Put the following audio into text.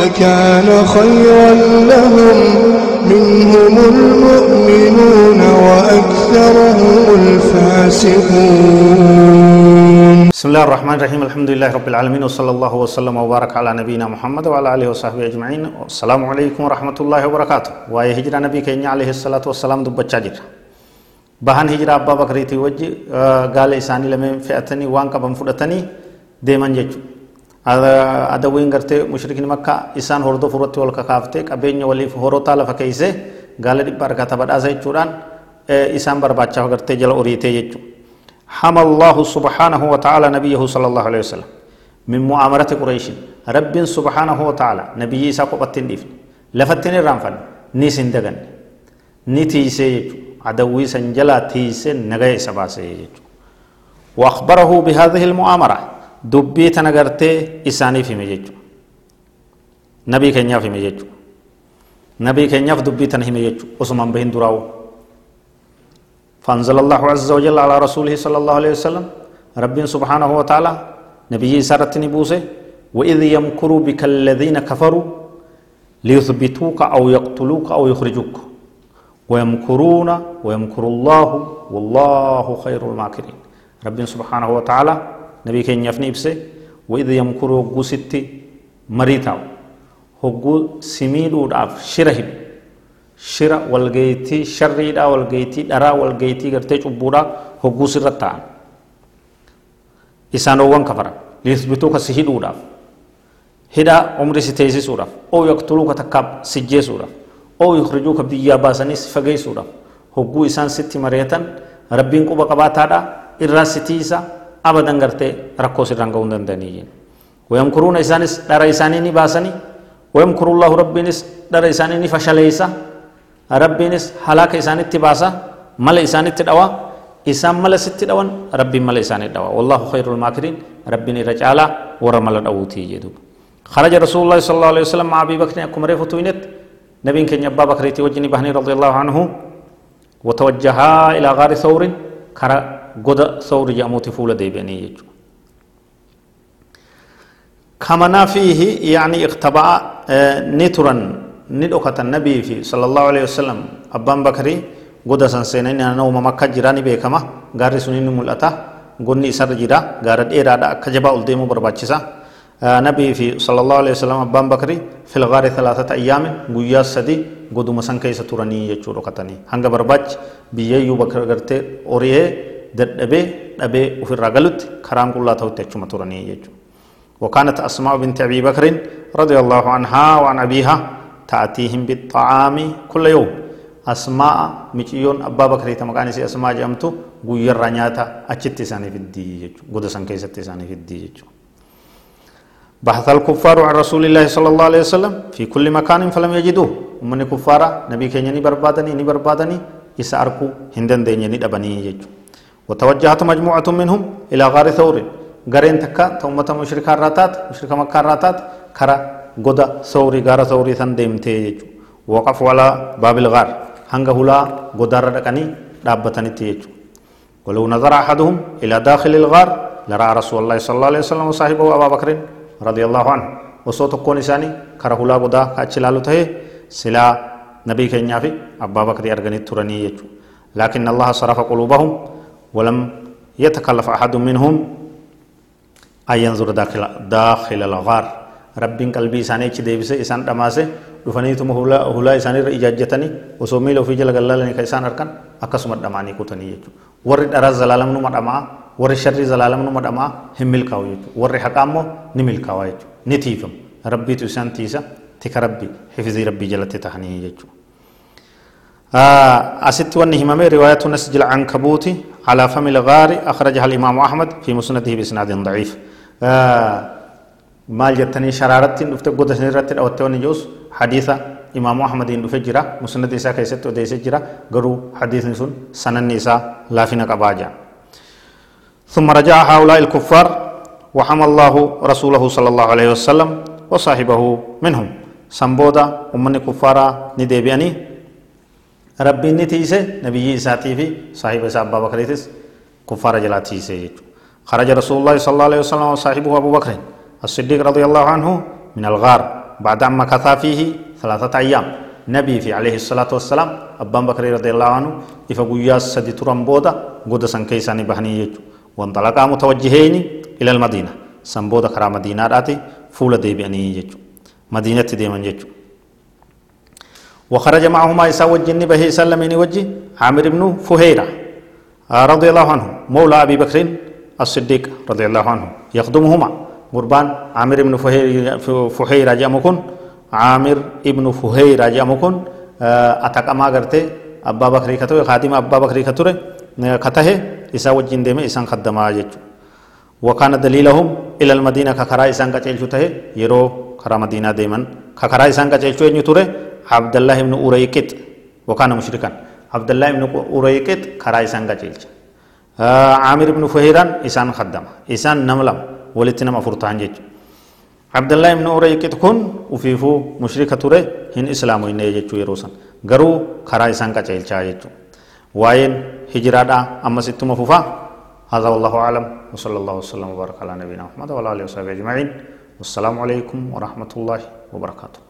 لكان خيرا لهم. منهم المؤمنون وأكثرهم الفاسقون. بسم الله الرحمن الرحيم. الحمد لله رب العالمين وصلى الله وسلم وبارك على نبينا محمد وعلى آله وصحبه أجمعين. السلام عليكم ورحمة الله وبركاته. waa'ee هجرة nabi keenyaa عليه الصلاة والسلام dubbachaa jirra bahaa هجرة أبا بكر tii wajji galii isaanii lamaan فئتني waan qaban fudhatanii ديمن جچو adawiin gartee mushrikiin makka isaan hordoof irratti wal kakaaftee qabeenya waliif horotaa lafa keeyse gaala dhibba argata badhaasa jechuudhaan isaan barbaachaaf gartee jala oriitee jechuudha. حمى الله سبحانه وتعالى نبيه صلى الله عليه وسلم من مؤامرة قريش رب سبحانه وتعالى نبي إيسا قبطين ديفن لفتن الرانفن نيسن دغن نتيسي عدوي سنجلا تيسي نغي سباسي وأخبره بهذه المؤامرة دبي تنغرتي إساني في مجيجو نبي كنيا في مجيجو نبي كنيا في دبي تنهي مجيجو أسمان بهن دراو فأنزل الله عز وجل على رسوله صلى الله عليه وسلم رب سبحانه وتعالى نبي سارة نبوسه وإذ يمكر بك الذين كفروا ليثبتوك أو يقتلوك أو يخرجوك ويمكرون ويمكر الله والله خير الماكرين رب سبحانه وتعالى nabii keenyaaf ni ibse wa'idh yamkuru hogguu sitti marii taa'u hogguu si shira hidhu shira walgayitii sharriidhaa walgayitii dharaa walgayitii gartee cubbuudhaa hogguu sirra ta'an isaanowwan kafara liyuthbituu ka si hidhuudhaaf hidhaa umri si teessisuudhaaf oo yaqtuluu ka takkaaf si jeesuudhaaf oo yukhrijuu ka biyyaa baasanii si fageessuudhaaf hogguu isaan sitti mareetan rabbiin quba qabaataadhaa irraa si tiisaa abadan gartee rakkoo sirraan ga'uu hin danda'anii wayamkuruuna isaanis dhara isaanii ni baasanii wayamkurullaahu rabbiinis dhara isaanii ni fashaleessa rabbiinis halaaka isaanitti baasa mala isaanitti dhawa isaan mala sitti dhawan rabbiin mala isaanii dhawa wallahu khayrul maakiriin rabbiin irra caalaa warra mala dhawuutii jedhu خرج رسول الله صلى الله عليه وسلم مع ابي بكر اكم ريفو توينت نبي كان ابا بكر وجني بهني رضي الله عنه وتوجها إلى غار ثور كرا goda sawri jedhamuuti fuula deebi'anii jechuudha. Kamanaa fiihi yaani iqtabaa eh, ni turan ni dhokatan nabii fi sallallahu alaihi wasallam abbaan bakari goda san seenanii naannoo makka jira ni beekama gaarri sunin mul'ata gonne isarra jira gaara dheeraadha akka jabaa ol barbachisa barbaachisa. Eh, nabii fi sallallahu alaihi wasallam abbaan bakari filgaari talaatata ayyaamin guyyaa sadi goduma san keessa turanii jechuu dhokatanii hanga barbaachi biyyayyuu bakka gartee ori'ee dadhabee dhabee ofirraa galutti karaan qullaa ta'utti achuma turanii jechuudha. وكانت أسماء بنت أبي بكر رضي الله عنها وعن أبيها تأتيهم بالطعام كل يوم أسماء مچيون أبا بكر تمكاني سي أسماء جامتو غير رنياتا أچت ساني في الدي غد سان كيست ساني في الدي بحث الكفار عن رسول الله صلى الله عليه وسلم في كل مكان فلم يجدوه من كفار نبي كينيا ني بربادني ني بربادني يساركو هندن دينيا ني دبني يجو وتوجهت مجموعة منهم إلى غار ثور. غارين تكا تومتا مشركا راتات مشركا مكة راتات كرا sawrii gaara sawrii san deemtee jechuudha waqaf walaa baabil gaar hanga hulaa godaarra dhaqanii dhaabbatanitti jechuudha ولو نظر أحدهم إلى داخل الغار لرأى رسول الله صلى الله عليه وسلم وصاحبه أبا بكر رضي الله عنه. وصوت كون إساني كرهلا قدا كأتشلالو تهي سلا نبي في أبا بكر أرغني تراني يجو. لكن الله صرف قلوبهم ولم يتكلف أحد منهم أن ينظر داخل داخل الغار rabbiin qalbii isaanii achi deebise isaan dhamaase dhufaniituma hulaa isaaniirra ijaajjatanii osoo miila ofii jala gallaalanii kan isaan harkan akkasuma dhamaanii kutanii jechuudha. Warri dharaa zalaalamnuma dhamaa warri sharrii zalaalamnuma dhamaa hin milkaa'u jechuudha. Warri haqaa immoo ni milkaa'aa jechuudha. Ni tiifamu. Rabbiitu isaan tiisa tika rabbi hifzii rabbii jalatti tahanii jechuudha. أست ونهمم رواية نسج العنكبوت على فم الغار أخرجها الإمام أحمد في مسنده بإسناد ضعيف. آه maal jettanii sharaarratti dhufte goda sanirratti dhawatte wanni jedhus hadiisa إمام أحمد إن فجرة مسند إساء كيست وديس جرا قرو حديث سن سنن إساء لا فينا قباجا ثم رجع هؤلاء الكفار وحمى الله رسوله صلى الله عليه وسلم وصاحبه منهم. سنبودا ومن كفارا نديبياني ربي نتيسه نبي إساتي في صاحب إساء أبا بكريتس كفار جلاتيسه خرج رسول الله صلى الله عليه وسلم وصاحبه أبو بكر الصديق رضي الله عنه من الغار بعد أن مكث فيه ثلاثة أيام نبي في عليه الصلاة والسلام أبان بكر رضي الله عنه إفقويا سدي تران بودا قد سنكيساني بحني يجو وانطلقا متوجهين إلى المدينة سنبودا كرا مدينة راتي فول دي بأني مدينة دي من يجو وخرج معهما إسا وجن به سلمين وجه عامر بن فهيرة. رضي الله عنه. مولى أبي بكر الصديق رضي الله عنه. يخدمهما. قربان عامر بن فهيرة جامكن. عامر ابن فهيرة جامكن. أتقما غرتي أبا بكري كتوي خادم أبا بكري كتوي. كته إسا وجين ديمه إسان خدما جيجو وكان دليلهم إلى المدينة كخرا إسان كتلشو ته يرو خرا مدينة ديمن. كخرا إسان كتلشو إني توري. عبد الله بن أوريكت وكان مشركا. عبد الله بن أوريكت خرا إسان كتلش عامر بن فهيران إسان خدما إسان نملم ولتنا مفرطان جيجو عبد الله بن أوريكت كن وفيفو مشركة توري هن إسلام وإنه جيجو يروسن. غرو خرا إسان كتلشا جيجو وين هجرادا أما ستما فوفا هذا والله أعلم. وصلى الله وسلم وبارك على نبينا محمد وعلى آله وصحبه أجمعين. والسلام عليكم ورحمة الله وبركاته.